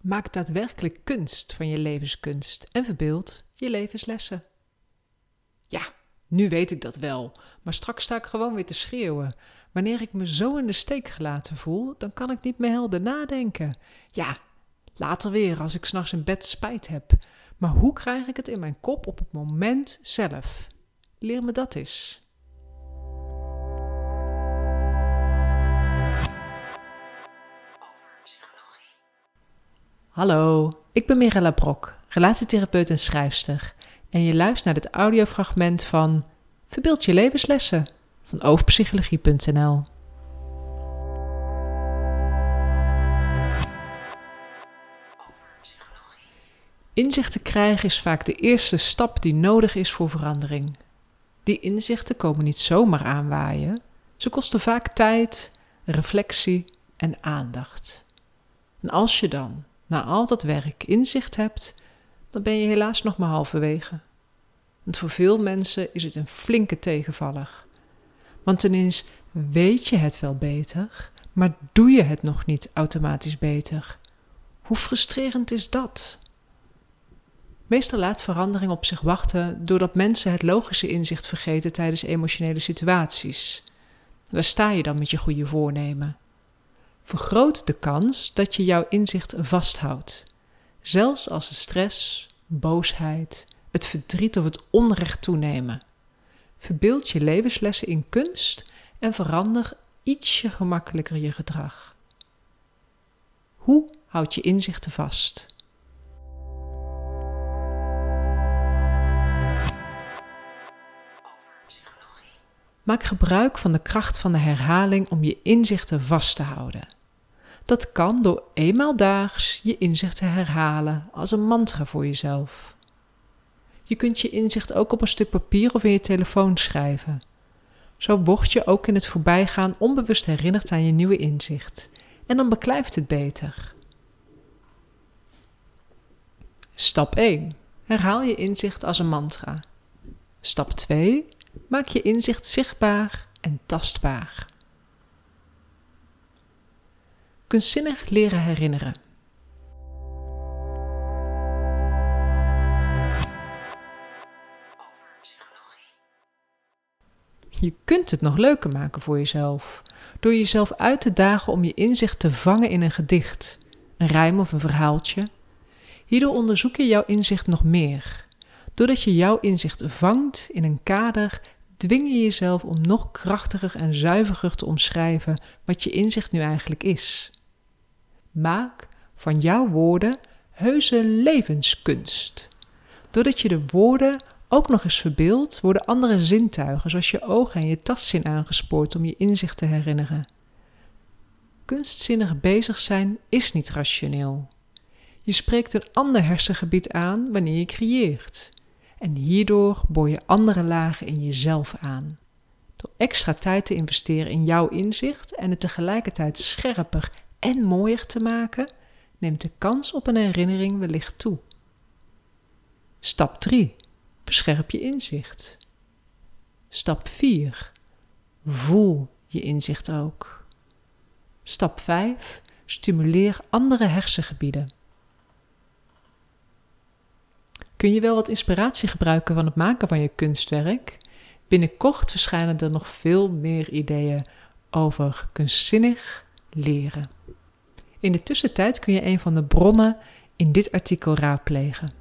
Maak daadwerkelijk kunst van je levenskunst en verbeeld je levenslessen. Ja, nu weet ik dat wel, maar straks sta ik gewoon weer te schreeuwen. Wanneer ik me zo in de steek gelaten voel, dan kan ik niet meer helder nadenken. Ja, later weer als ik s'nachts in bed spijt heb. Maar hoe krijg ik het in mijn kop op het moment zelf? Leer me dat eens. Hallo, ik ben Mirella Brok, relatietherapeut en schrijfster. En je luistert naar dit audiofragment van Verbeeld je levenslessen van overpsychologie.nl. Inzichten krijgen is vaak de eerste stap die nodig is voor verandering. Die inzichten komen niet zomaar aanwaaien. Ze kosten vaak tijd, reflectie en aandacht. En als je dan na al dat werk inzicht hebt, dan ben je helaas nog maar halverwege. Want voor veel mensen is het een flinke tegenvaller. Want ineens weet je het wel beter, maar doe je het nog niet automatisch beter. Hoe frustrerend is dat? Meestal laat verandering op zich wachten doordat mensen het logische inzicht vergeten tijdens emotionele situaties. Daar sta je dan met je goede voornemen vergroot de kans dat je jouw inzicht vasthoudt. Zelfs als de stress, boosheid, het verdriet of het onrecht toenemen. Verbeeld je levenslessen in kunst en verander ietsje gemakkelijker je gedrag. Hoe houd je inzichten vast? Maak gebruik van de kracht van de herhaling om je inzichten vast te houden. Dat kan door eenmaal daags je inzicht te herhalen als een mantra voor jezelf. Je kunt je inzicht ook op een stuk papier of in je telefoon schrijven. Zo word je ook in het voorbijgaan onbewust herinnerd aan je nieuwe inzicht. En dan beklijft het beter. Stap 1. Herhaal je inzicht als een mantra. Stap 2. Maak je inzicht zichtbaar en tastbaar. Kunstzinnig leren herinneren. Je kunt het nog leuker maken voor jezelf, door jezelf uit te dagen om je inzicht te vangen in een gedicht, een rijm of een verhaaltje. Hierdoor onderzoek je jouw inzicht nog meer. Doordat je jouw inzicht vangt in een kader, dwing je jezelf om nog krachtiger en zuiverder te omschrijven wat je inzicht nu eigenlijk is. Maak van jouw woorden heuse levenskunst. Doordat je de woorden ook nog eens verbeeldt, worden andere zintuigen, zoals je ogen en je tastzin aangespoord om je inzicht te herinneren. Kunstzinnig bezig zijn is niet rationeel. Je spreekt een ander hersengebied aan wanneer je creëert. En hierdoor boor je andere lagen in jezelf aan. Door extra tijd te investeren in jouw inzicht en het tegelijkertijd scherper en mooier te maken, neemt de kans op een herinnering wellicht toe. Stap 3. Bescherp je inzicht. Stap 4. Voel je inzicht ook. Stap 5. Stimuleer andere hersengebieden. Kun je wel wat inspiratie gebruiken van het maken van je kunstwerk? Binnenkort verschijnen er nog veel meer ideeën over kunstzinnig leren. In de tussentijd kun je een van de bronnen in dit artikel raadplegen.